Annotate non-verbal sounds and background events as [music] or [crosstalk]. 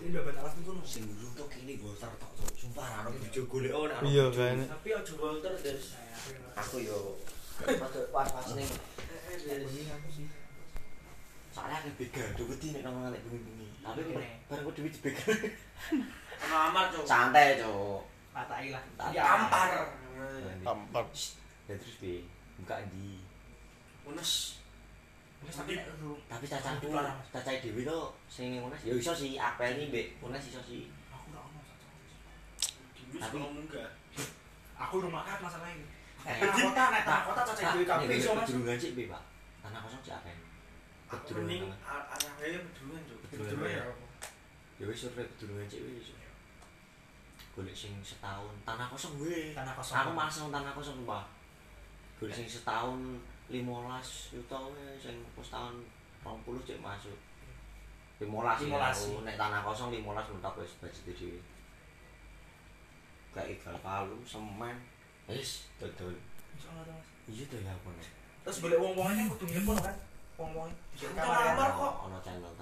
Tidak betul aku tuh nasi ngurung tuh kini gue tertok tuh Sumpah rano bijo gulik orang Tapi ya coba ntar dari saya Aku yo Pas pas nih eh, eh, Soalnya aku bega tuh beti nih nama ngalik bumi bumi Tapi bareng Baru gue duit bega Ngamar cok Santai cok Patai lah. Tampar. Tampar. Ya terus deh Buka di Unes. Wis tapi Tapi Dilarang. cacai dewi to sing Unes ya iso sih apel iki mbek Unes iso sih. aku ora ono. Diwis Tapi- kalau munggah. [laughs] Aku rumah kan masalah ini. Eh, kota, nek tanah kota cacat Pak, duwe kabeh iso Mas. Pedurungan sik piye, Pak? Tanah kosong sik apel. Tanah. arah wae pedulungan cuk. Pedulungan. Dulu ya. Ya wis ora pedurungan sik wis. Golek sing setahun tanah kosong gue. Tanah kosong. Aku nang tanah kosong Pak. Golek sing setahun 15 juta wis sing pas tahun 20 cek masuk. 15 15. ya, aku. nek tanah kosong 15 mentok wis budget dhewe. Kayak igal palu, semen, wis dodol. Mas. Iya to ya. Terus golek wong-wongnya kudu nyepon kan. Wong-wong. Kamar-kamar kok. Ono channel